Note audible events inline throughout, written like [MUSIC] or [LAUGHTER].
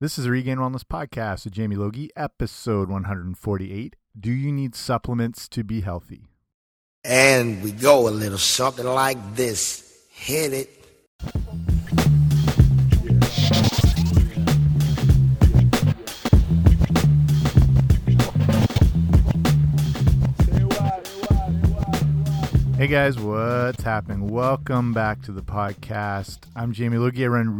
This is the Regained Wellness Podcast with Jamie Logie, episode 148. Do you need supplements to be healthy? And we go a little something like this. Hit it. Hey guys, what's happening? Welcome back to the podcast. I'm Jamie Logie. I run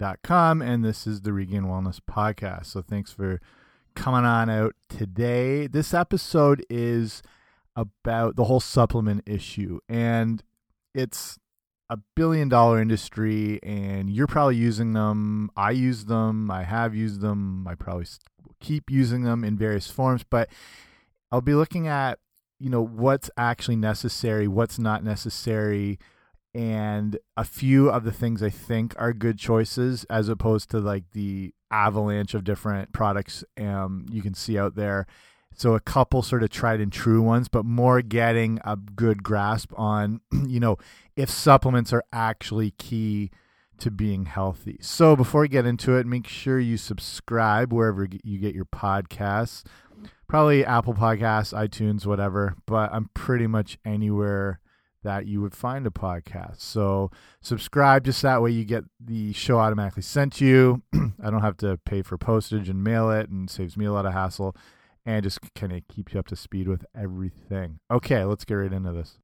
regainedwellness.com, and this is the Regained Wellness Podcast. So thanks for coming on out today. This episode is about the whole supplement issue, and it's a billion dollar industry, and you're probably using them. I use them. I have used them. I probably keep using them in various forms, but I'll be looking at you know what's actually necessary what's not necessary and a few of the things i think are good choices as opposed to like the avalanche of different products um, you can see out there. So a couple sort of tried and true ones but more getting a good grasp on [CLEARS THROAT] you know if supplements are actually key to being healthy. So before we get into it make sure you subscribe wherever you get your podcasts. Probably Apple Podcasts, iTunes, whatever, but I'm pretty much anywhere that you would find a podcast. So subscribe just that way you get the show automatically sent to you. [CLEARS THROAT] I don't have to pay for postage and mail it and saves me a lot of hassle and just kind of keeps you up to speed with everything. Okay, let's get right into this.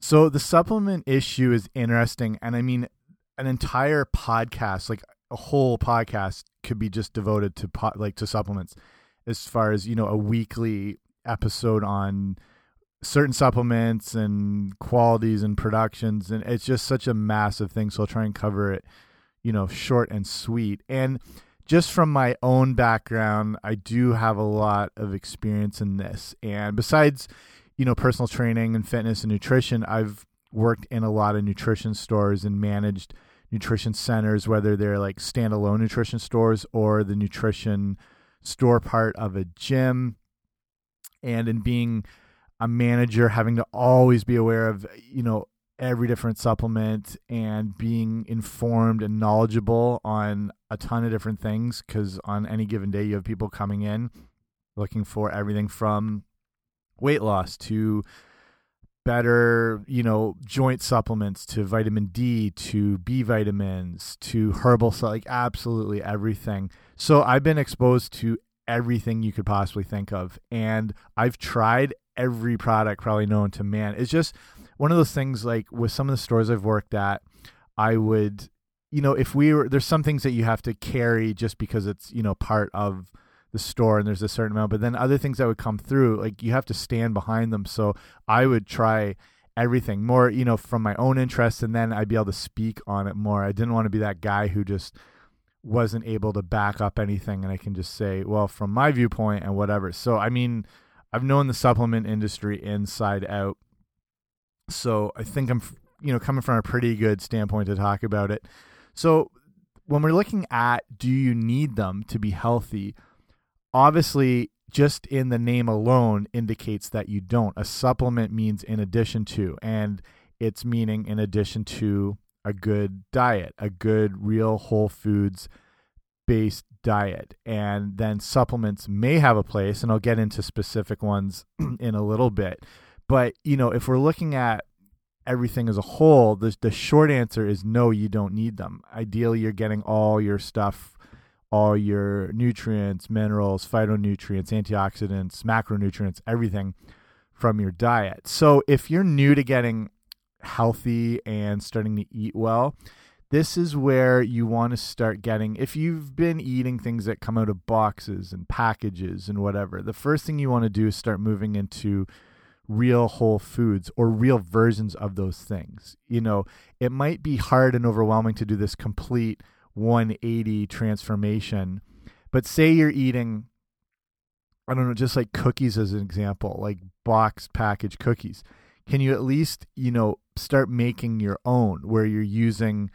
So the supplement issue is interesting and I mean an entire podcast like a whole podcast could be just devoted to like to supplements as far as you know a weekly episode on certain supplements and qualities and productions and it's just such a massive thing so i'll try and cover it you know short and sweet and just from my own background i do have a lot of experience in this and besides you know personal training and fitness and nutrition i've worked in a lot of nutrition stores and managed nutrition centers, whether they're like standalone nutrition stores or the nutrition store part of a gym. And in being a manager, having to always be aware of, you know, every different supplement and being informed and knowledgeable on a ton of different things because on any given day you have people coming in looking for everything from weight loss to better, you know, joint supplements to vitamin D to B vitamins to herbal like absolutely everything. So I've been exposed to everything you could possibly think of and I've tried every product probably known to man. It's just one of those things like with some of the stores I've worked at, I would you know, if we were there's some things that you have to carry just because it's, you know, part of the store and there's a certain amount but then other things that would come through like you have to stand behind them. So i would try everything more you know from my own interest and then i'd be able to speak on it more. I didn't want to be that guy who just wasn't able to back up anything and i can just say well from my viewpoint and whatever. So i mean i've known the supplement industry inside out. So i think i'm you know coming from a pretty good standpoint to talk about it. So when we're looking at do you need them to be healthy? Obviously just in the name alone indicates that you don't. A supplement means in addition to, and it's meaning in addition to a good diet, a good real whole foods based diet. And then supplements may have a place, and I'll get into specific ones [CLEARS THROAT] in a little bit. But, you know, if we're looking at everything as a whole, the, the short answer is no, you don't need them. Ideally, you're getting all your stuff all your nutrients, minerals, phytonutrients, antioxidants, macronutrients, everything from your diet. So if you're new to getting healthy and starting to eat well, this is where you want to start getting if you've been eating things that come out of boxes and packages and whatever the first thing you want to do is start moving into real whole foods or real versions of those things you know it might be hard and overwhelming to do this complete 180 transformation. But say you're eating, I don't know, just like cookies as an example, like box package cookies. Can you at least, you know, start making your own where you're using,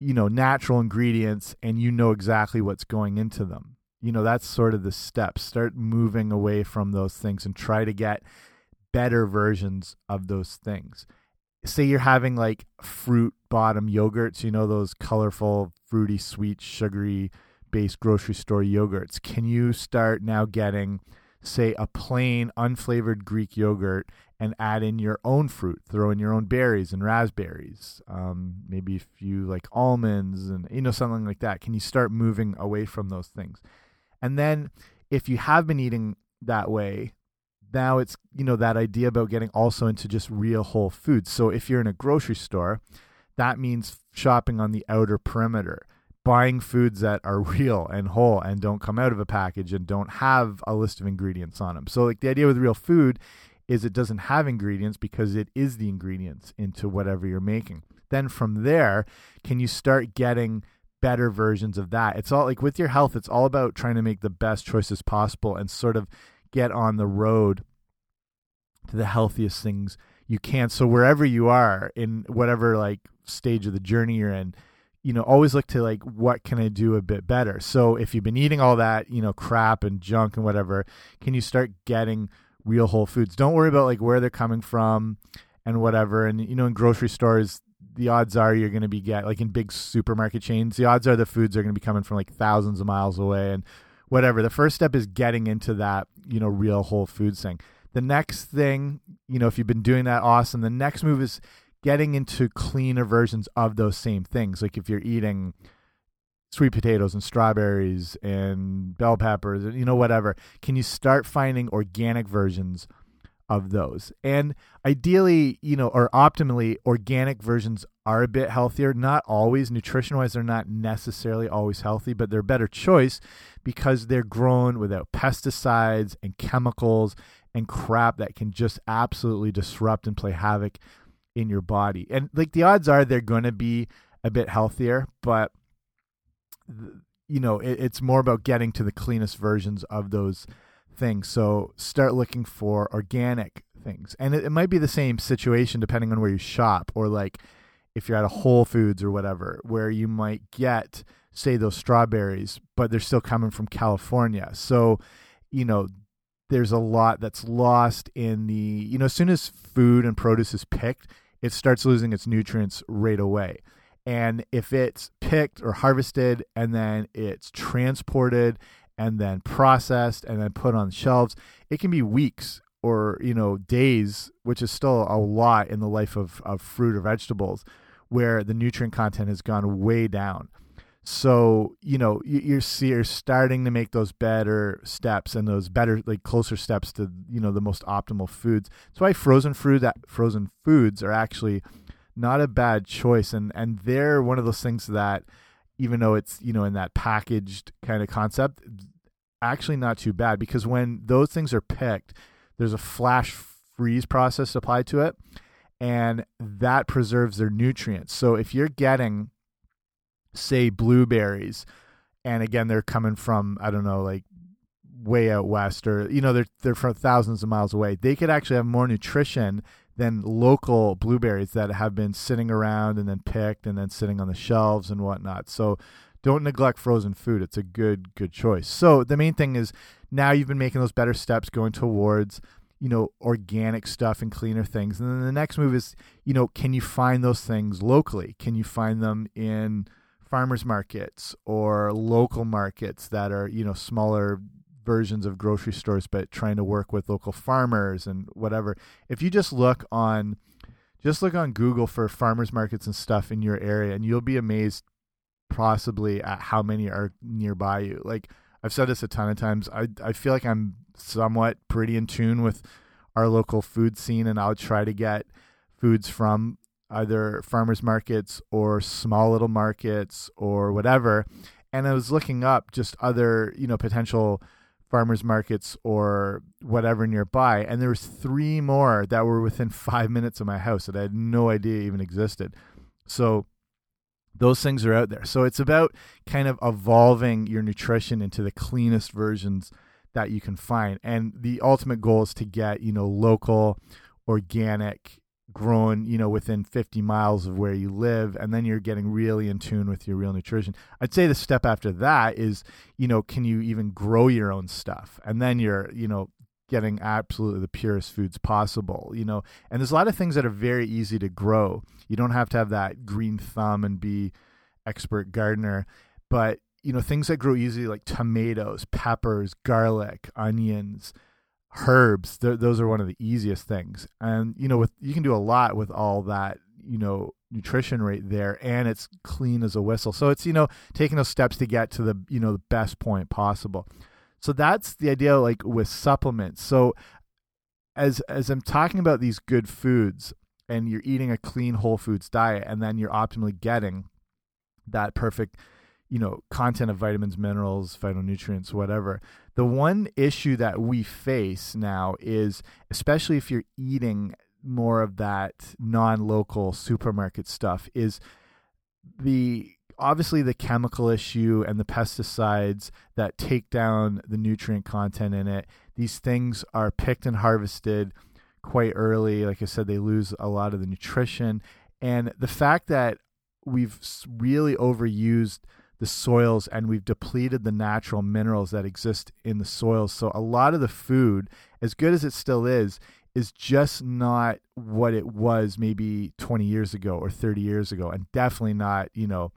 you know, natural ingredients and you know exactly what's going into them? You know, that's sort of the steps. Start moving away from those things and try to get better versions of those things. say you're having like fruit bottom yogurts, you know, those colorful, fruity, sweet, sugary based grocery store yogurts. Can you start now getting, say, a plain, unflavored Greek yogurt and add in your own fruit? Throw in your own berries and raspberries, um, maybe if you like almonds and, you know, something like that. Can you start moving away from those things? And then if you have been eating that way, now it's you know that idea about getting also into just real whole foods so if you're in a grocery store that means shopping on the outer perimeter buying foods that are [LAUGHS] real and whole and don't come out of a package and don't have a list of ingredients on them so like the idea with real food is it doesn't have ingredients because it is the ingredients into whatever you're making then from there can you start getting better versions of that it's all like with your health it's all about trying to make the best choices possible and sort of get on the road to the healthiest things you can. So wherever you are in whatever like stage of the journey you're in, you know, always look to like what can I do a bit better. So if you've been eating all that, you know, crap and junk and whatever, can you start getting real whole foods? Don't worry about like where they're coming from and whatever. And you know, in grocery stores, the odds are you're going to be get like in big supermarket chains, the odds are the foods are going to be coming from like thousands of miles away and whatever. The first step is getting into that, you know, real whole foods thing. The next thing, you know, if you've been doing that, awesome. The next move is getting into cleaner versions of those same things. Like if you're eating sweet potatoes and strawberries and bell peppers, you know, whatever, can you start finding organic versions of those? And ideally, you know, or optimally, organic versions are a bit healthier. Not always, nutrition wise, they're not necessarily always healthy, but they're a better choice because they're grown without pesticides and chemicals and crap that can just absolutely disrupt and play havoc in your body. And like the odds are they're going to be a bit healthier, but you know, it, it's more about getting to the cleanest versions of those things. So start looking for organic things. And it, it might be the same situation depending on where you shop or like if you're at a Whole Foods or whatever, where you might get say those strawberries, but they're still coming from California. So, you know, there's a lot that's lost in the you know as soon as food and produce is picked it starts losing its nutrients right away and if it's picked or harvested and then it's transported and then processed and then put on shelves it can be weeks or you know days which is still a lot in the life of, of fruit or vegetables where the nutrient content has gone way down. So you know you're you're starting to make those better steps and those better like closer steps to you know the most optimal foods. That's why frozen fruit that frozen foods are actually not a bad choice. And and they're one of those things that even though it's you know in that packaged kind of concept actually not too bad. Because when those things are picked there's a flash freeze process applied to it and that preserves their nutrients. So if you're getting say blueberries and again they're coming from i don't know like way out west or you know they're they're from thousands of miles away they could actually have more nutrition than local blueberries that have been sitting around and then picked and then sitting on the shelves and whatnot. So don't neglect frozen food. It's a good good choice. So the main thing is now you've been making those better steps going towards you know organic stuff and cleaner things. And then the next move is you know can you find those things locally? Can you find them in farmers markets or local markets that are you know smaller versions of grocery stores but trying to work with local farmers and whatever if you just look on just look on google for farmers markets and stuff in your area and you'll be amazed possibly at how many are nearby you like i've said this a ton of times i i feel like i'm somewhat pretty in tune with our local food scene and i'll try to get foods from either farmers markets or small little markets or whatever. And I was looking up just other, you know, potential farmers markets or whatever nearby, and there was three more that were within [LAUGHS] five minutes of my house that I had no idea even existed. So those things are out there. So it's about kind of evolving your nutrition into the cleanest versions that you can find. And the ultimate goal is to get, you know, local, organic, grown, you know, within 50 miles of where you live, and then you're getting really in tune with your real nutrition. I'd say the step after that is, you know, can you even grow your own stuff? And then you're, you know, getting absolutely the purest foods possible, you know. And there's a lot of things that are very easy to grow. You don't have to have that green thumb and be expert gardener, but you know, things that grow easily like tomatoes, peppers, garlic, onions, herbs, th those are one of the easiest things. And you know, with you can do a lot with all that, you know, nutrition right there and it's clean as a whistle. So it's, you know, taking those steps to get to the, you know, the best point possible. So that's the idea like with supplements. So as as I'm talking about these good foods and you're eating a clean whole foods diet and then you're optimally getting that perfect you know content of vitamins minerals phytonutrients whatever the one issue that we face now is especially if you're eating more of that non-local supermarket stuff is the obviously the chemical issue and the pesticides that take down the nutrient content in it. These things are picked and harvested quite early. Like i said they lose a lot of the nutrition. And the fact that we've really overused the soils and we've depleted the natural minerals that exist in the soils. So a lot of the food, as good as it still is, is just not what it was maybe 20 years ago or 30 years ago and definitely not, you know,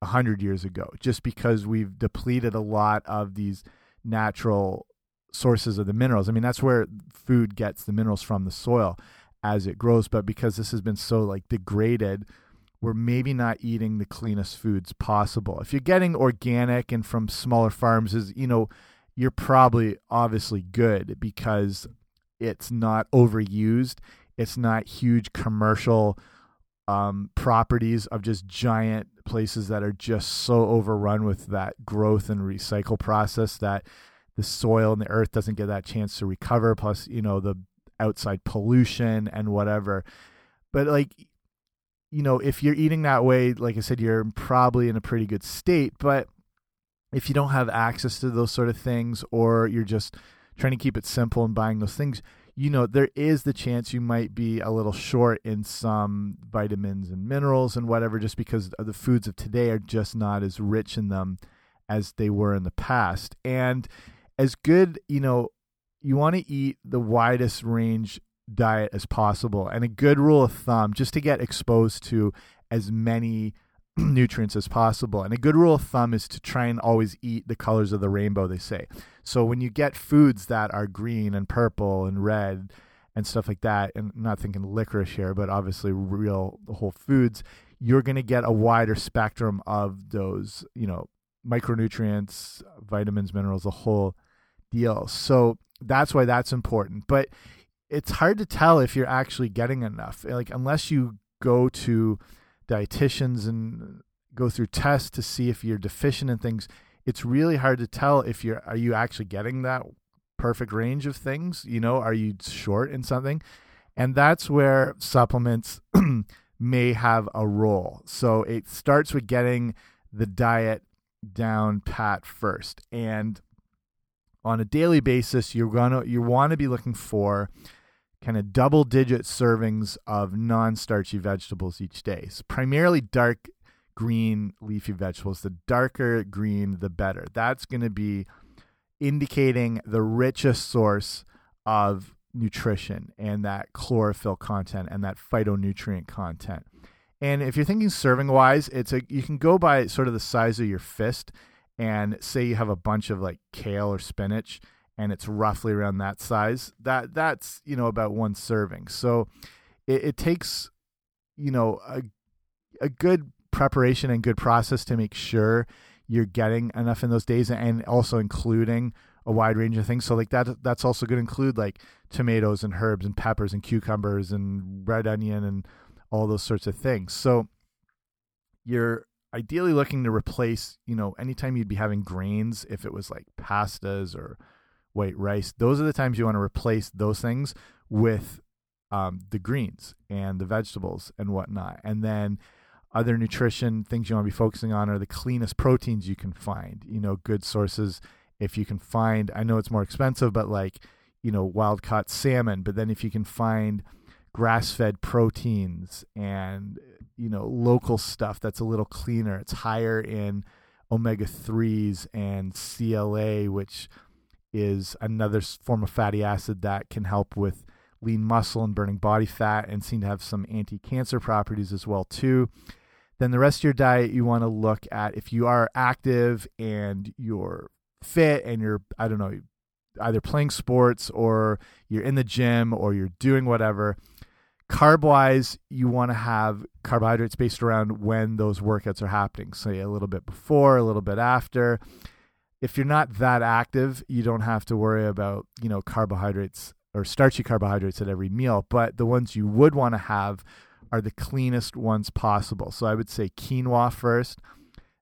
100 years ago just because we've depleted a lot of these natural sources of the minerals. I mean, that's where food gets the minerals from the soil as it grows, but because this has been so like degraded, we're maybe not eating the cleanest foods possible. If you're getting organic and from smaller farms is, you know, you're probably obviously good because it's not overused. It's not huge commercial um, properties of just giant places that are just so overrun with that growth and recycle process that the soil and the earth doesn't get that chance to recover. Plus, you know, the outside pollution and whatever. But like you know, if you're eating that way, like I said, you're probably in a pretty good state. But if you don't have access to those sort of things, or you're just trying to keep it simple and buying those things, you know, there is the chance you might be a little short in some vitamins and minerals and whatever, just because the foods of today are just not as rich in them as they were in the past. And as good, you know, you want to eat the widest range diet as possible. And a good rule of thumb, just to get exposed to as many [CLEARS THROAT] nutrients as possible. And a good rule of thumb is to try and always eat the colors of the rainbow, they say. So when you get foods that are green and purple and red and stuff like that, and not thinking licorice here, but obviously real whole foods, you're going to get a wider spectrum of those, you know, micronutrients, vitamins, minerals, the whole deal. So that's why that's important. But it's hard to tell if you're actually getting enough. Eh, like unless you go to dietitians and go through tests to see if you're deficient in things, it's really hard to tell if you're are you actually getting that perfect range of things, you know, are you short in something? And that's where supplements [CLEARS THROAT] may have a role. So it starts with getting the diet down pat first. And on a daily basis, you're gonna you want to be looking for kind of double digit servings of non starchy vegetables each day. So primarily dark green leafy vegetables. The darker green, the better. That's going to be indicating the richest source of nutrition and that chlorophyll content and that phytonutrient content. And if you're thinking serving wise, it's a you can go by sort of the size of your fist and say you have a bunch of like kale or spinach and it's roughly around that size, that that's you know about one serving. So it, it takes you know a a good preparation and good process to make sure you're getting enough in those days, and also including a wide range of things. So like that that's also going to include like tomatoes and herbs and peppers and cucumbers and red onion and all those sorts of things. So you're ideally looking to replace, you know, anytime you'd be having grains, if it was like pastas or white rice. Those are the times you want to replace those things with um, the greens and the vegetables and whatnot. And then other nutrition things you want to be focusing on are the cleanest proteins you can find. You know, good sources if you can find. I know it's more expensive, but like you know, wild caught salmon. But then if you can find grass fed proteins and you know local stuff that's a little cleaner, it's higher in omega threes and CLA, which is another form of fatty acid that can help with lean muscle and burning body fat and seem to have some anti-cancer properties as well too. Then the rest of your diet you want to look at if you are active and you're fit and you're I don't know either playing sports or you're in the gym or you're doing whatever carb wise you want to have carbohydrates based around when those workouts are happening say a little bit before a little bit after if you're not that active you don't have to worry about you know carbohydrates or starchy carbohydrates at every meal but the ones you would want to have are the cleanest ones possible so i would say quinoa first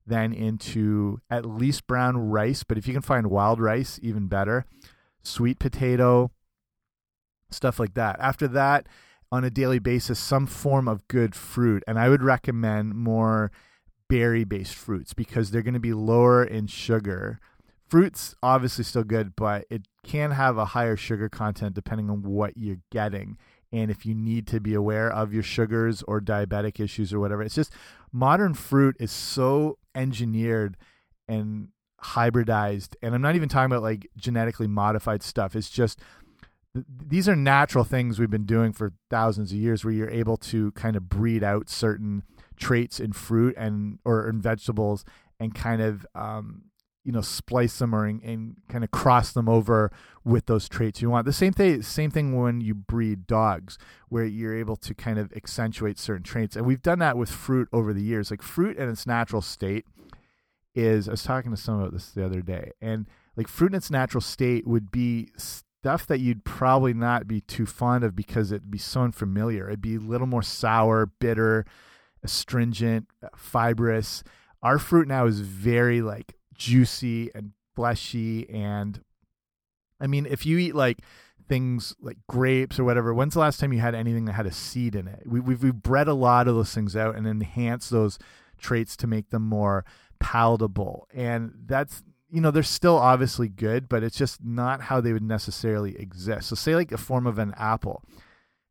then into at least brown rice but if you can find wild rice even better sweet potato stuff like that after that on a daily basis some form of good fruit. And I would recommend more berry based fruits because they're going to be lower in sugar. Fruits obviously still good, but it can have a higher sugar content depending on what you're getting. And if you need to be aware of your sugars or diabetic issues or whatever, it's just modern fruit is so engineered and hybridized. And I'm not even talking about like genetically modified stuff. It's just these are natural things we've been doing for thousands of years where you're able to kind of breed out certain traits in fruit and or in vegetables and kind of um, you know splice them or and kind of cross them over with those traits you want the same thing same thing when you breed dogs where you're able to kind of accentuate certain traits and we've done that with fruit over the years like fruit in its natural state is i was talking to someone about this the other day and like fruit in its natural state would be stuff that you'd probably not be too fond of because it'd be so unfamiliar. It'd be a little more sour, bitter, astringent, fibrous. Our fruit now is very like juicy and fleshy and I mean, if you eat like things like grapes or whatever, when's the last time you had anything that had a seed in it? We, we've, we've bred a lot of those things out and enhanced those traits to make them more palatable. And that's you know, they're still obviously good, but it's just not how they would necessarily exist. So, say like a form of an apple.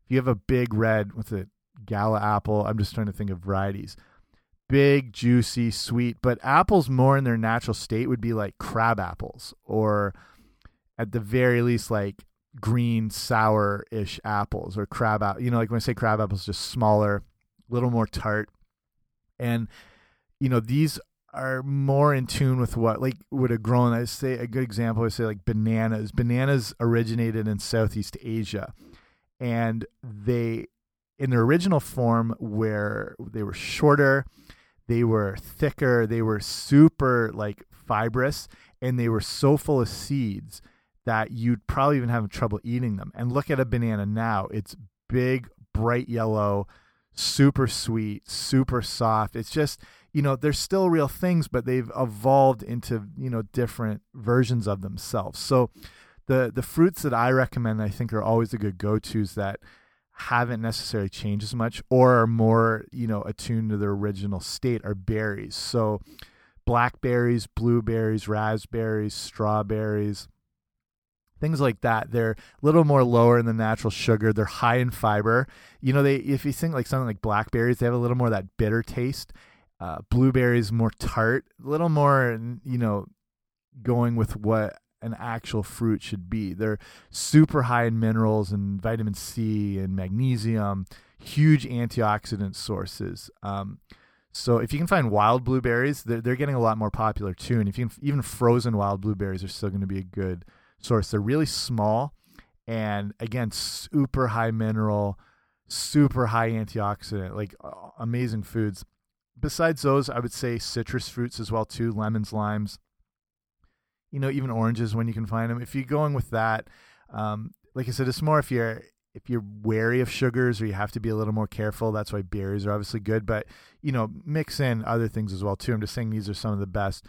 If you have a big red with a gala apple, I'm just trying to think of varieties. Big, juicy, sweet, but apples more in their natural state would be like crab apples, or at the very least, like green, sour ish apples, or crab apple. You know, like when I say crab apples, just smaller, a little more tart. And, you know, these are more in tune with what like would have grown. I say a good example. I say like bananas. Bananas originated in Southeast Asia, and they in their original form where they were shorter, they were thicker, they were super like fibrous, and they were so full of seeds that you'd probably even have trouble eating them. And look at a banana now; it's big, bright yellow, super sweet, super soft. It's just you know they're still real things but they've evolved into you know different versions of themselves so the the fruits that i recommend i think are always a good go-to's that haven't necessarily changed as much or are more you know attuned to their original state are berries. So blackberries blueberries raspberries strawberries things like that. They're a little more lower in the natural sugar. They're high in fiber. You know they if you think like something like blackberries they have a little more of that bitter taste. Uh, blueberries more tart, a little more, you know, going with what an actual fruit should be. They're super high in minerals and vitamin C and magnesium, huge antioxidant sources. Um, so if you can find wild blueberries, they're, they're getting a lot more popular too. And if you can, even frozen wild blueberries are still going to be a good source. They're really small and again, super high mineral, super high antioxidant, like amazing foods besides those, I would say citrus fruits as well too, lemons, limes. You know, even oranges when you can find them. If you're going with that, um, like I said, it's more if you're if you're wary of sugars or you have to be a little more careful. That's why berries are obviously good, but you know, mix in other things as well too. I'm just saying these are some of the best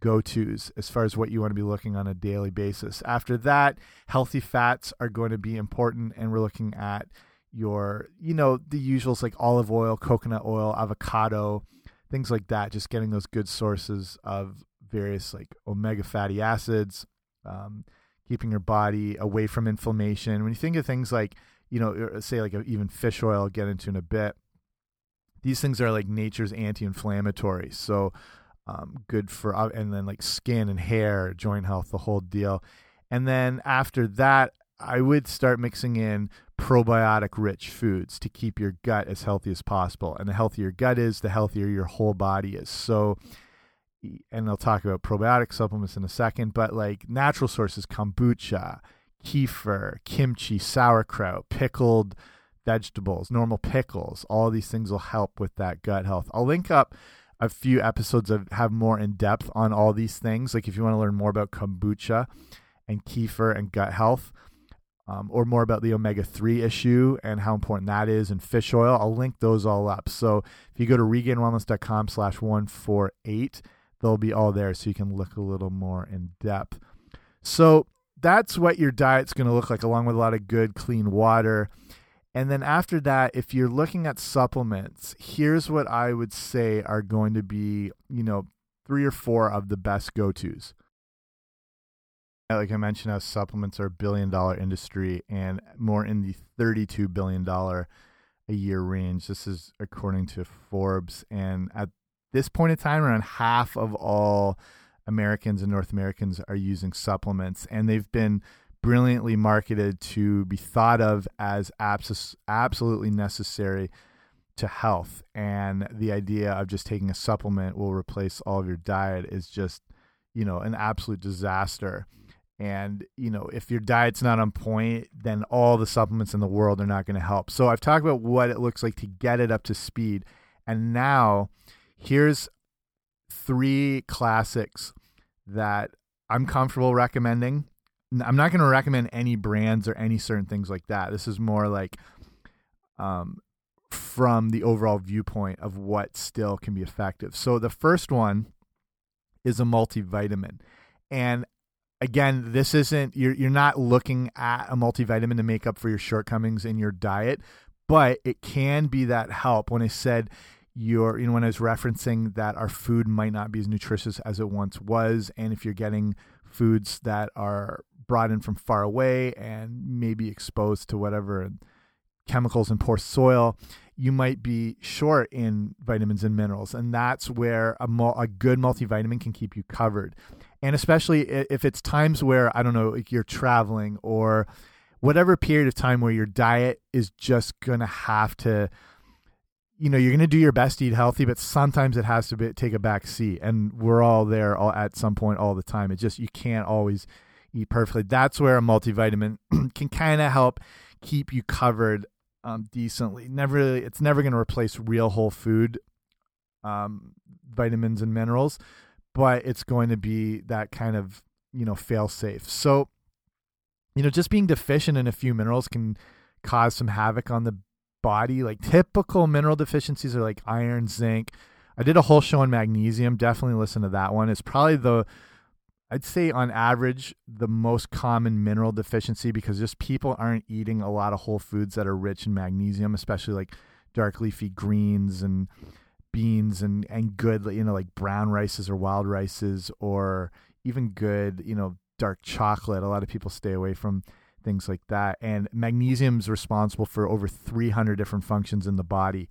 go tos as far as what you want to be looking on a daily basis. After that, healthy fats are going to be important, and we're looking at your you know the usuals like olive oil coconut oil avocado things like that just getting those good sources of various like omega fatty acids um, keeping your body away from inflammation when you think of things like you know er, say like even fish oil I'll get into in a bit these things are like nature's anti-inflammatory so um, good for uh, and then like skin and hair joint health the whole deal And then after that, I would start mixing in probiotic rich foods to keep your gut as healthy as possible. And the healthier your gut is, the healthier your whole body is. So, and I'll talk about probiotic supplements in a second, but like natural sources, kombucha, kefir, kimchi, sauerkraut, pickled vegetables, normal pickles, all these things will help with that gut health. I'll link up a few episodes of have more in depth on all these things. Like if you want to learn more about kombucha and kefir and gut health, um, or more about the omega 3 issue and how important that is and fish oil, I'll link those all up. So if you go to regainedwellness.com slash 148, they'll be all there so you can look a little more in depth. So that's what your diet's going to look like, along with a lot of good, clean water. And then after that, if you're looking at supplements, here's what I would say are going to be, you know, three or four of the best go tos like I mentioned, how supplements are a billion dollar industry and more in the $32 billion a year range. This is according to Forbes. And at this point in time, around half of all Americans and North Americans are using supplements. And they've been brilliantly marketed to be thought of as abs absolutely necessary to health. And the idea of just taking a supplement will replace all of your diet is just, you know, an absolute disaster and you know if your diet's not on point then all the supplements in the world are not going to help so i've talked about what it looks like to get it up to speed and now here's three classics that i'm comfortable recommending. I'm not going to recommend any brands or any certain things like that. This is more like um, from the overall viewpoint of what still can be effective. So the first one is a multivitamin. And again, this isn't you're you're not looking at a multivitamin to make up for your shortcomings in your diet, but it can be that help. When I said your you know when I was referencing that our food might not be as nutritious as it once was, and if you're getting foods that are brought in from far away and maybe exposed to whatever chemicals and poor soil, you might be short in vitamins and minerals, and that's where a, a good multivitamin can keep you covered. And especially if it's times where I don't know like you're traveling or whatever period of time where your diet is just gonna have to you know you're gonna do your best to eat healthy but sometimes it has to be, take a back seat and we're all there all at some point all the time. It just you can't always eat perfectly. That's where a multivitamin [CLEARS THROAT] can kind of help keep you covered um, decently. Never really, it's never going to replace real whole food um, vitamins and minerals but it's going to be that kind of you know fail safe. So you know just being deficient in a few minerals can cause some havoc on the body. Like typical mineral deficiencies are like iron, zinc. I did a whole show on magnesium. Definitely listen to that one. It's probably the I'd say on average the most common mineral deficiency because just people aren't eating a lot of whole foods that are rich in magnesium, especially like dark leafy greens and beans and and good you know like brown rices or wild rices or even good you know dark chocolate a lot of people stay away from things like that. And magnesium is responsible for over 300 different functions in the body.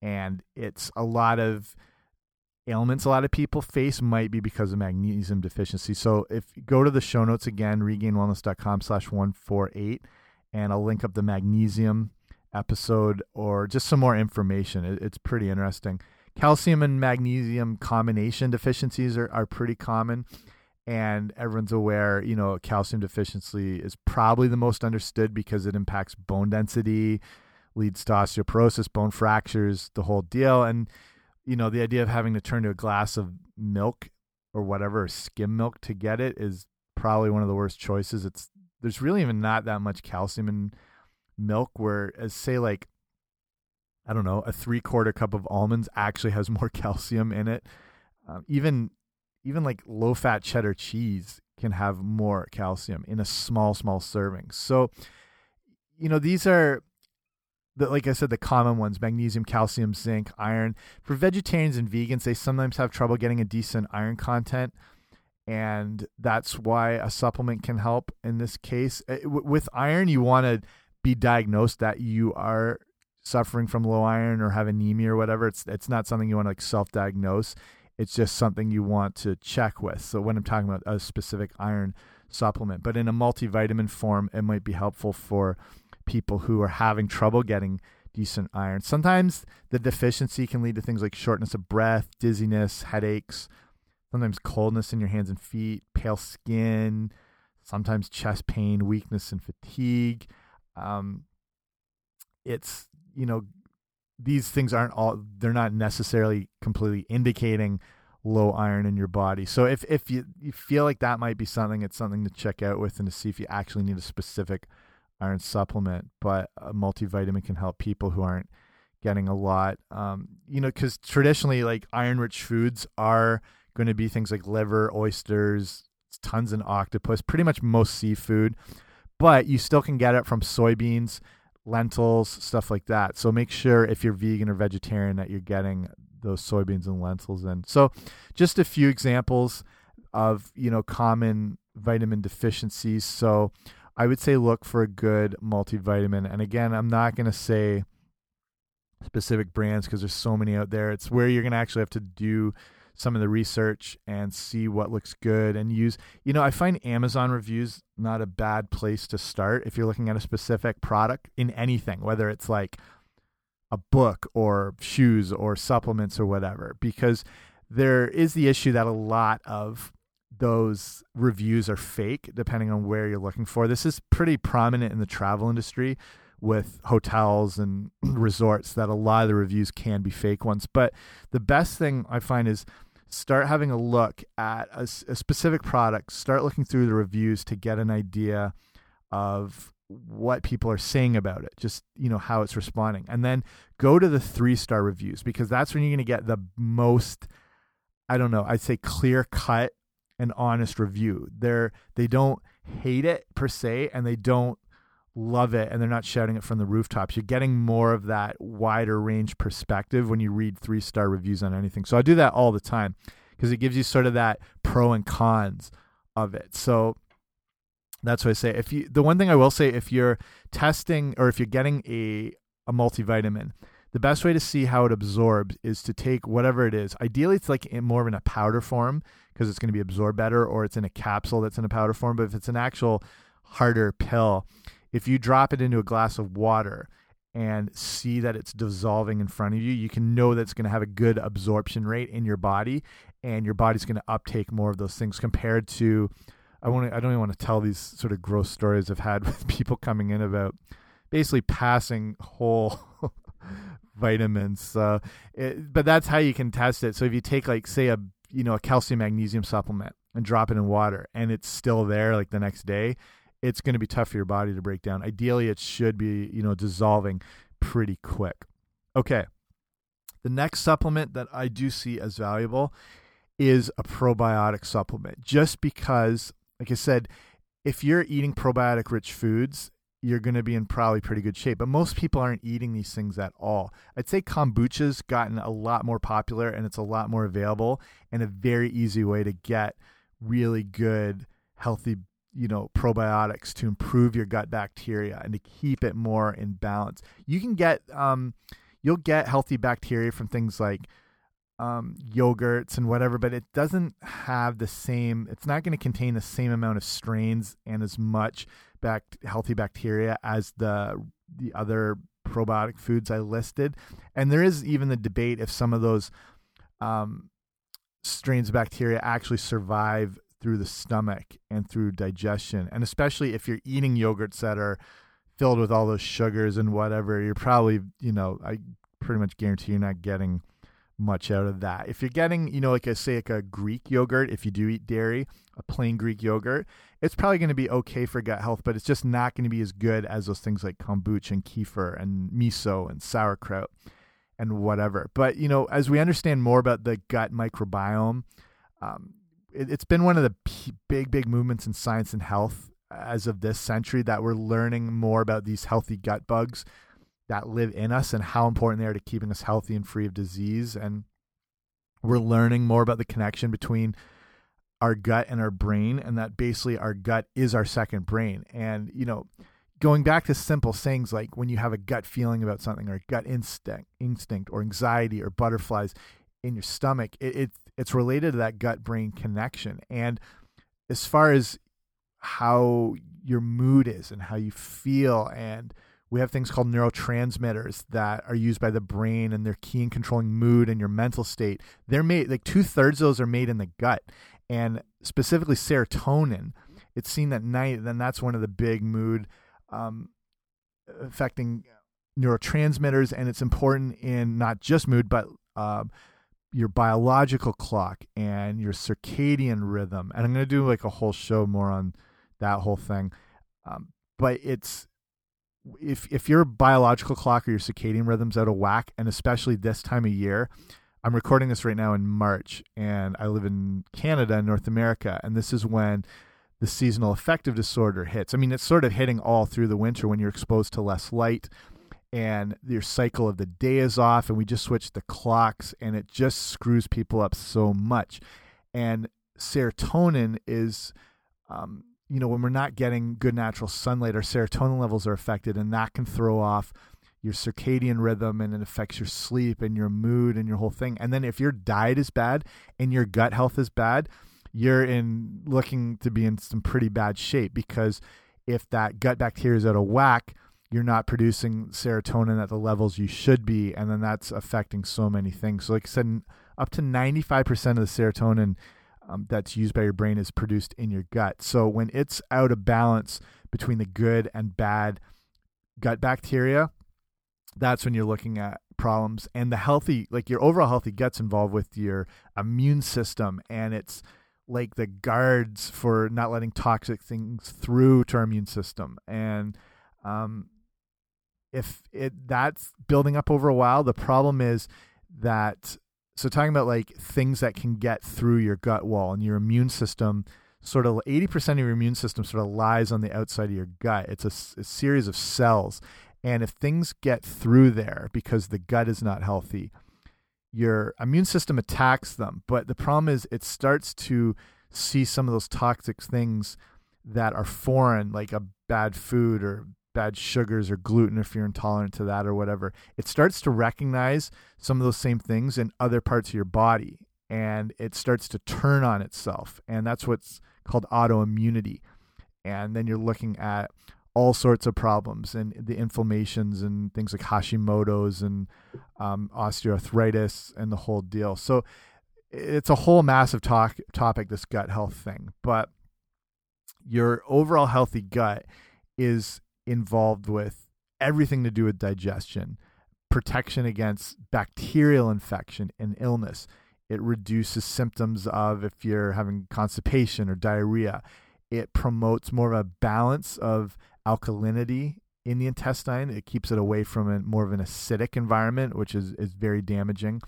And it's a lot of ailments a lot of people face might be because of magnesium deficiency. So if you go to the show notes again regainedwellness.com slash 148 and i'll link up the magnesium episode or just some more information. It's pretty interesting. Calcium and magnesium combination deficiencies are, are pretty common and everyone's aware you know calcium deficiency is probably the most understood because it impacts bone density leads to osteoporosis bone fractures the whole deal and you know the idea of having to turn to a glass of milk or whatever skim milk to get it is probably one of the worst choices it's there's really even not that much calcium in milk where as say like I don't know, a three quarter cup of almonds actually has more [LAUGHS] calcium in it. Um, even even like low fat cheddar cheese can have more calcium in a small small serving. So, you know, these are the, like I said, the common ones: magnesium, calcium, zinc, iron. For vegetarians and vegans, they sometimes have trouble getting a decent iron content, and that's why a supplement can help in this case. Uh, with iron, you want to be diagnosed that you are suffering from low iron or have anemia or whatever, it's it's not something you want to like self-diagnose. It's just something you want to check with. So when I'm talking about a specific iron supplement. But in a multivitamin form, it might be helpful for people who are having trouble getting decent iron. Sometimes the deficiency can lead to things like shortness of breath, dizziness, headaches, sometimes coldness in your hands and feet, pale skin, sometimes chest pain, weakness, and fatigue. Um, it's, you know, these things aren't all, they're not necessarily completely indicating low iron in your body. So if, if you, you feel like that might be something, it's something to check out with and to see if you actually need a specific iron supplement, but a multivitamin can help people who aren't getting a lot. Um, you know, because traditionally, like iron rich foods are going to be things like liver, oysters, tons in octopus, pretty much most seafood, but you still can get it from soybeans, lentils, stuff like that. So make sure if you're vegan or vegetarian that you're getting those soybeans and lentils in. So just a few examples of, you know, common vitamin deficiencies. So I would say look for a good multivitamin. And again, I'm not going to say specific brands because there's so many out there. It's where you're going to actually have to do some of the research and see what looks good and use. You know, I find Amazon reviews not a bad place to start if you're looking at a specific product in anything, whether it's like a book or shoes or supplements or whatever, because there is the issue that a lot of those reviews are fake depending on where you're looking for. This is pretty prominent in the travel industry with hotels and [CLEARS THROAT] resorts that a lot of the reviews can be fake ones. But the best thing I find is start having a look at a, a specific product, start looking through the reviews to get an idea of what people are saying about it, just you know how it's responding, and then go to the three star reviews because that's when you're going to get the most. I don't know. I'd say clear cut and honest review. They're they don't hate it per se, and they don't love it, and they're not shouting it from the rooftops. You're getting more of that wider range perspective when you read three star reviews on anything. So I do that all the time because it gives you sort of that pro and cons of it. So that's what I say. If you the one thing I will say, if you're testing or if you're getting a a multivitamin, the best way to see how it absorbs is to take whatever it is. Ideally, it's like in more of in a powder form because it's going to be absorbed better, or it's in a capsule that's in a powder form. But if it's an actual harder pill, if you drop it into a glass of water and see that it's dissolving in front of you, you can know that it's going to have a good absorption rate in your body, and your body's going to uptake more of those things compared to. I want. I don't even want to tell these sort of gross stories I've had [LAUGHS] with people coming in about basically passing whole [LAUGHS] vitamins. It, eh, but that's how you can test it. So if you take like say a you know a calcium magnesium supplement and drop it in water and it's still there like the next day, it's going to be tough for your body to break down. Ideally, it should be you know dissolving pretty quick. Okay. The next supplement that I do see as valuable is a probiotic supplement just because like I said if you're eating probiotic rich foods you're going to be in probably pretty good shape. But most people aren't eating these things at all. I'd say kombucha's gotten a lot more popular and it's a lot more available and a very easy way to get really good, healthy, you know, probiotics to improve your gut bacteria and to keep it more in balance. You can get, um, you'll get healthy bacteria from things like um, yogurts and whatever, but it doesn't have the same, it's not going to contain the same amount of strains and as much back healthy bacteria as the the other probiotic foods I listed. And there is even the debate if some of those um, strains of bacteria actually survive through the stomach and through digestion. And especially if you're eating yogurts that are filled with all those sugars and whatever, you're probably, you know, I pretty much guarantee you're not getting much out of that. If you're getting, you know, like I say, like a Greek yogurt, if you do eat dairy, a plain Greek yogurt, it's probably going to be okay for gut health, but it's just not going to be as good as those things like kombucha and kefir and miso and sauerkraut and whatever. But, you know, as we understand more about the gut microbiome, um, it, has been one of the big, big movements in science and health as of this century that we're learning more about these healthy gut bugs that live in us and how important they are to keeping us healthy and free of disease. And we're learning more about the connection between our gut and our brain, and that basically our gut is our second brain. And, you know, going back to simple things like when you have a gut feeling about something or gut instinct, instinct or anxiety or butterflies in your stomach, it, it it's related to that gut brain connection. And as far as how your mood is and how you feel and we have things called neurotransmitters that are used by the brain and they're key in controlling mood and your mental state. They're made like two-thirds of those are made in the gut. And specifically serotonin it's seen at night then that's one of the big mood um, affecting neurotransmitters. And it's important in not just mood but uh, your biological clock and your circadian rhythm and i'm going to do like a whole show more on that whole thing um, but it's if if your biological clock or your circadian rhythm's out of whack and especially this time of year i'm recording this right now in march and i live in canada north america and this is when the seasonal affective disorder hits. I mean it's sort of hitting all through the winter when you're exposed to less light and your cycle of the day is off and we just switch the clocks and it just screws people up so much. And serotonin is um, you know when we're not getting good natural sunlight our serotonin levels are affected and that can throw off your circadian rhythm and it affects your sleep and your mood and your whole thing. And then if your diet is bad and your gut health is bad you're in looking to be in some pretty bad shape because if that gut bacteria is out of whack you're not producing serotonin at the levels you should be, and then that's affecting so many things. So, like I said, up to 95% of the serotonin um, that's used by your brain is produced in your gut. So, when it's out of balance between the good and bad gut bacteria, that's when you're looking at problems. And the healthy, like your overall healthy gut's involved with your immune system, and it's like the guards for not letting toxic things through to our immune system. And um, if it that's building up over a while, the problem is that so talking about like things that can get through your gut wall and your immune system sort of 80% of your immune system sort of lies on the outside of your gut. It's a, a, series of cells. And if things get through there because the gut is not healthy your immune system attacks them. But the problem is it starts to see some of those toxic things that are foreign like a bad food or bad sugars or gluten if you're intolerant to that or whatever, it starts to recognize some of those same things in other parts of your body and it starts to turn on itself. And that's what's called autoimmunity. And then you're looking at all sorts of problems and the inflammations and things like Hashimoto's and um, osteoarthritis and the whole deal. So it's a whole massive talk topic, this gut health thing. But your overall healthy gut is involved with everything to do with digestion, protection against bacterial infection and illness. It reduces symptoms of if you're having constipation or diarrhea. It promotes more of a balance of alkalinity in the intestine. It keeps it away from a, more of an acidic environment, which is, is very damaging.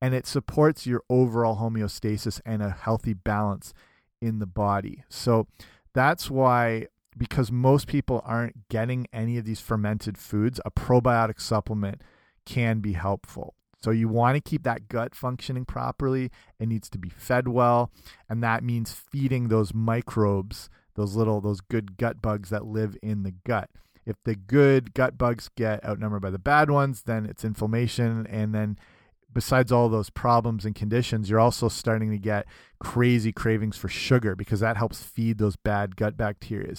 And it supports your overall homeostasis and a healthy balance in the body. So that's why because most people aren't getting any of these fermented foods, a probiotic supplement can be helpful. So you want to keep that gut functioning properly. It needs to be fed well, and that means feeding those microbes, those little those good gut bugs that live in the gut. If the good gut bugs get outnumbered by the bad ones, then it's inflammation and then besides all those problems and conditions, you're also starting to get crazy cravings for sugar because that helps feed those bad gut bacteria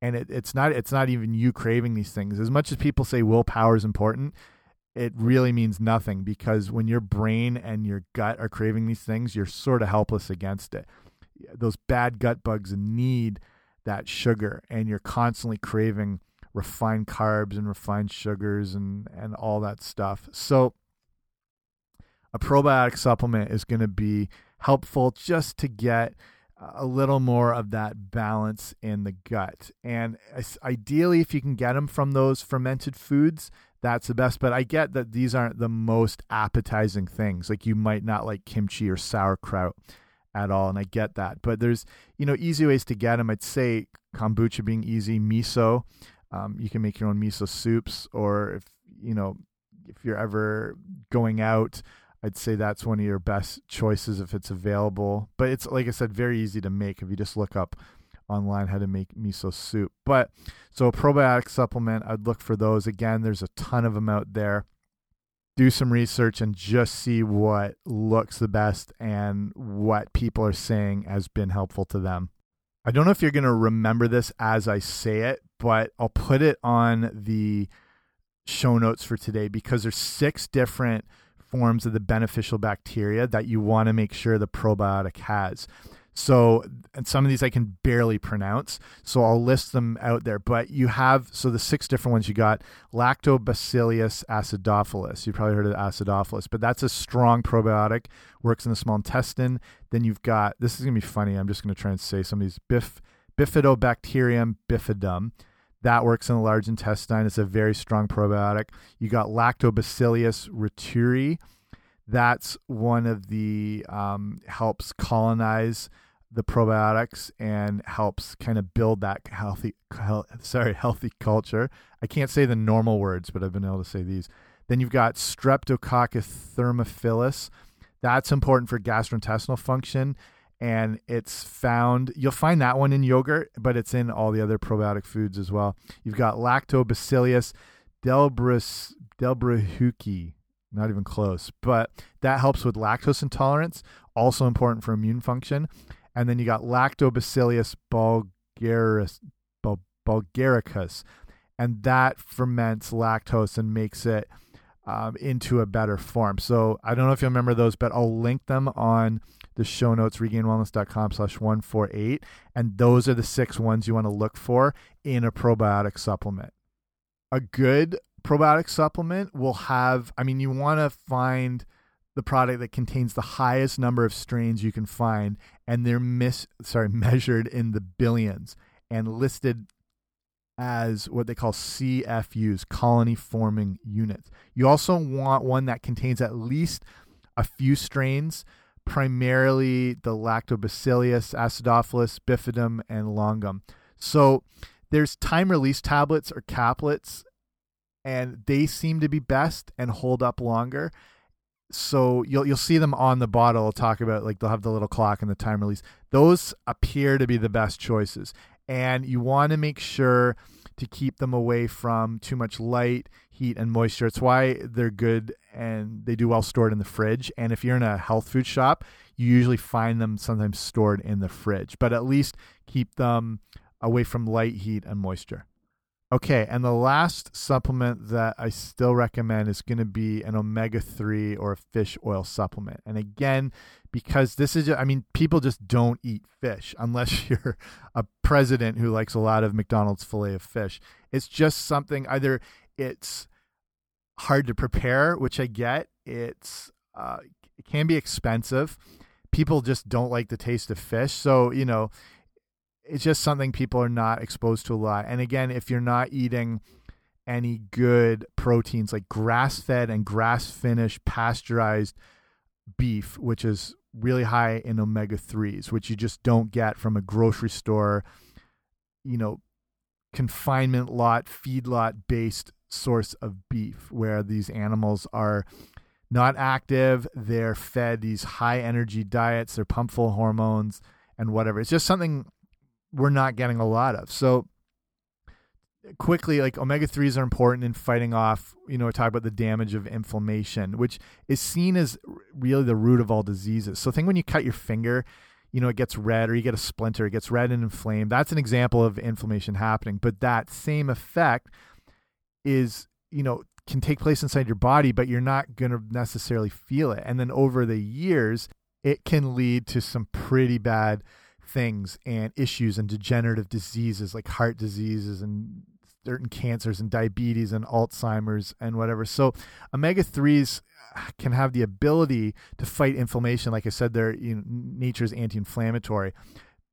and it, it's not it's not even you craving these things. As much as people say willpower is important it really means nothing because when your brain and your gut are craving these things you're sort of helpless against it. Those bad gut bugs need that sugar and you're constantly craving refined carbs and refined sugars and and all that stuff. So a probiotic supplement is going to be helpful just to get a little more of that balance in the gut. And ideally, if you can get them from those fermented foods, that's the best. But I get that these aren't the most appetizing things. Like you might not like kimchi or sauerkraut at all, and I get that. But there's you know easy ways to get them. I'd say kombucha being easy, miso. Um, you can make your own miso soups, or if you know if you're ever going out I'd say that's one of your best choices if it's available. But it's like I said, very easy to make if you just look up online how to make miso soup. But so a probiotic supplement, I'd look for those. Again, there's a ton of them out there. Do some research and just see what looks the best and what people are saying has been helpful to them. I don't know if you're going to remember this as I say it, but I'll put it on the show notes for today because there's six different forms of the beneficial bacteria that you want to make sure the probiotic has. So, and some of these I can barely pronounce, so I'll list them out there. But you have, so the six different ones you got Lactobacillus acidophilus. You've probably heard of acidophilus, but that's a strong probiotic, works in the small intestine. Then you've got, this is going to be funny, I'm just going to try and say some of these Bif, Bifidobacterium bifidum. That works in the large intestine. It's a very strong probiotic. You got Lactobacillus reuteri. That's one of the um, helps colonize the probiotics and helps kind of build that healthy, health, sorry, healthy culture. I can't say the normal words, but I've been able to say these. Then you've got Streptococcus thermophilus. That's important for gastrointestinal function and it's found you'll find that one in yogurt but it's in all the other probiotic foods as well. You've got lactobacillus delbrus delbrueckii not even close but that helps with lactose intolerance also important for immune function. And then you got lactobacillus bulgaris bulgaricus and that ferments lactose and makes it um, into a better form. So i don't know if you remember those but i'll link them on the show notes, regainedwellness.com slash 148. And those are the six ones you want to look for in a probiotic supplement. A good probiotic supplement will have, I mean, you want to find the product that contains the highest number of strains you can find, and they're mis sorry [LAUGHS] measured in the billions and listed as what they call CFUs, colony forming units. You also want one that contains at least a few strains primarily the Lactobacillus, Acidophilus, Bifidum, and Longum. So there's time release tablets or caplets, and they seem to be best and hold up longer. So you'll you'll see them on the bottle. I'll talk about like they'll have the little clock and the time release. Those appear to be the best choices, and you want to make sure to keep them away from too much light, heat, and moisture. It's why they're good and they do well stored in the fridge. And if you're in a health food shop, you usually find them sometimes stored in the fridge, but at least keep them away from light, heat, and moisture. Okay, and the last supplement that I still recommend is going to be an omega 3 or a fish oil supplement. And again, because this is, I mean, people just don't eat fish unless [LAUGHS] you're a president who likes a lot of McDonald's filet of fish. It's just something either it's hard to prepare, which I get, it's, uh, it can be expensive. People just don't like the taste of fish. So, you know, it's just something people are not exposed to a lot. And again, if you're not eating any good proteins like grass fed and grass finished pasteurized beef, which is really high in omega 3s, which you just don't get from a grocery store, you know, confinement lot, feedlot based source of beef, where these animals are not active, they're fed these high energy diets, they're pumped full hormones and whatever. It's just something we're not getting a lot of. So quickly, like omega threes are important in fighting off. You know, talk about the damage of inflammation, which is seen as really the root of all diseases. So think when you cut your finger, you know, it gets red, or you get a splinter, it gets red and inflamed. That's an example of inflammation happening. But that same effect is, you know, can take place inside your body, but you're not going to necessarily feel it. And then over the years, it can lead to some pretty bad things and issues and degenerative diseases like heart diseases and certain cancers and diabetes and Alzheimer's and whatever. So omega 3s uh, can have the ability to fight inflammation. Like I said, they're you know, nature's anti-inflammatory.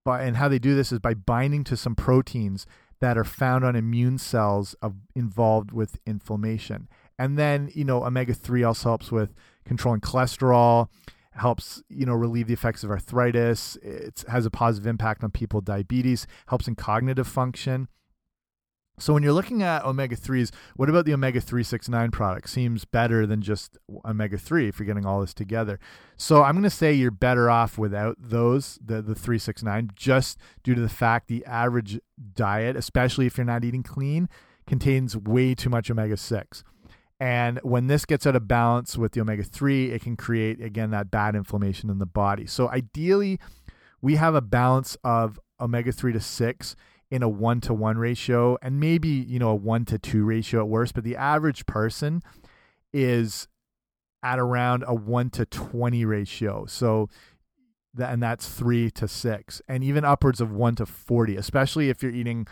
But and how they do this is by binding to some proteins that are found on immune cells of, involved with inflammation. And then, you know, omega 3 also helps with controlling cholesterol helps you know relieve the effects of arthritis it has a positive impact on people with diabetes helps in cognitive function so when you're looking at omega 3s what about the omega 369 product? Seems better than just omega 3 if you're getting all this together. So i'm going to say you're better off without those the the 369 just due to the fact the average diet especially if you're not eating clean contains way too much omega 6 and when this gets out of balance with the omega 3, it can create, again, that bad inflammation in the body. So ideally, we have a balance of omega 3 to 6 in a 1 to 1 ratio and maybe, you know, a 1 to 2 ratio at worst, but the average person is at around a 1 to 20 ratio. So that and that's 3 to 6 and even upwards of 1 to 40, especially if you're eating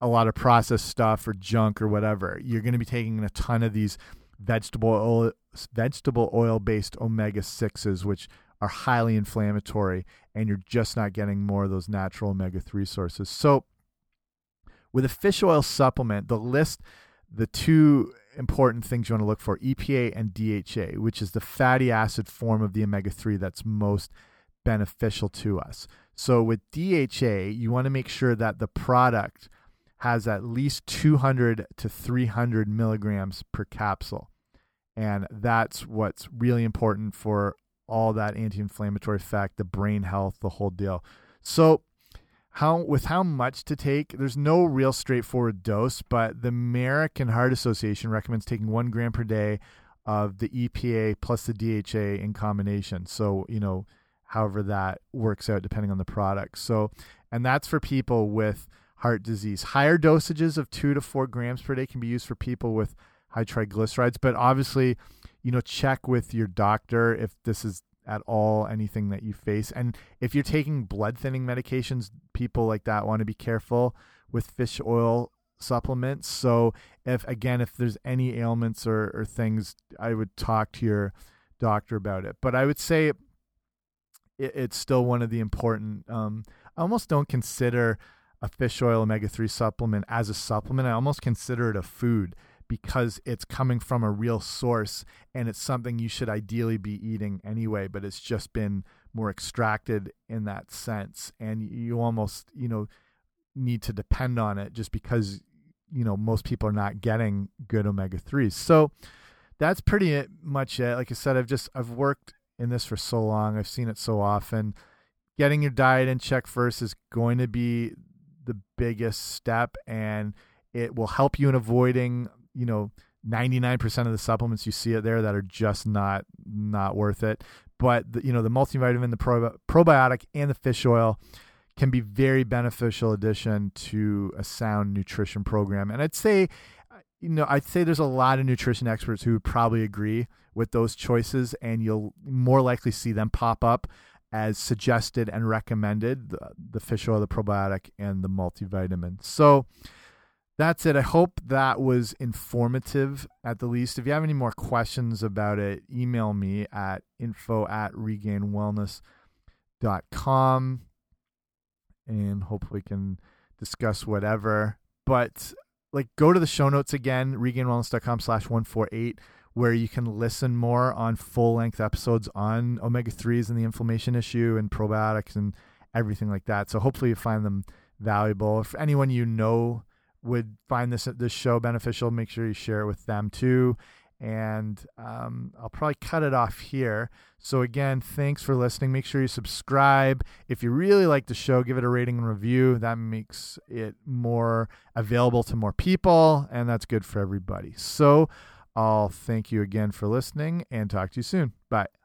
a lot of processed stuff or junk or whatever. You're going to be taking a ton of these vegetable oil vegetable oil based omega 6s which are highly inflammatory and you're just not getting more of those natural omega 3 sources. So with a fish oil supplement, the list the two important things you want to look for EPA and DHA, which is the fatty acid form of the omega 3 that's most beneficial to us. So with DHA, you want to make sure that the product has at least 200 to 300 milligrams per capsule. And that's what's really important for all that anti-inflammatory effect, the brain health, the whole deal. So how with how much to take, there's no real straightforward dose, but the American Heart Association recommends taking one gram per day of the EPA plus the DHA in combination. So, you know, however that works out depending on the product. So, and that's for people with heart disease. Higher dosages of two to four grams per day can be used for people with high triglycerides. But obviously, you know, check with your doctor if this is at all anything that you face. And if you're taking blood thinning medications, people like that want to be careful with fish oil supplements. So if again, if there's any ailments or, or things, I would talk to your doctor about it. But I would say it, it's still one of the important. Um, I almost don't consider a fish oil omega three supplement as a supplement. I almost consider it a food because it's coming from a real source and it's something you should ideally be eating anyway, but it's just been more extracted in that sense. And you almost, you know, need to depend on it just because, you know, most people are not getting good omega 3s. So that's pretty much it. Like I said, I've just, I've worked in this for so long, I've seen it so often. Getting your diet in check first is going to be the biggest step and it will help you in avoiding you know 99% of the supplements you see it there that are just not not worth it. But the, you know the multivitamin the probi probiotic and the fish oil can be very beneficial addition to a sound nutrition program. And i'd say you know i'd say there's a lot of nutrition experts who would probably agree with those choices and you'll more likely see them pop up as suggested and recommended the, the fish oil the probiotic and the multivitamin. So that's it. I hope that was informative at the least. If you have any more questions about it, email me at info at regainedwellness.com and hopefully can discuss whatever. But like go to the show notes again, regainedwellness.com slash 148, where you can listen more on full length episodes on omega 3s and the inflammation issue and probiotics and everything like that. So hopefully you find them valuable. If anyone you know, would find this this show beneficial, make sure you share it with them too. And um, I'll probably cut it off here. So again, thanks for listening. Make sure you subscribe. If you really like the show, give it a rating and review. That makes it more available to more people, and that's good for everybody. So I'll thank you again for listening and talk to you soon. Bye.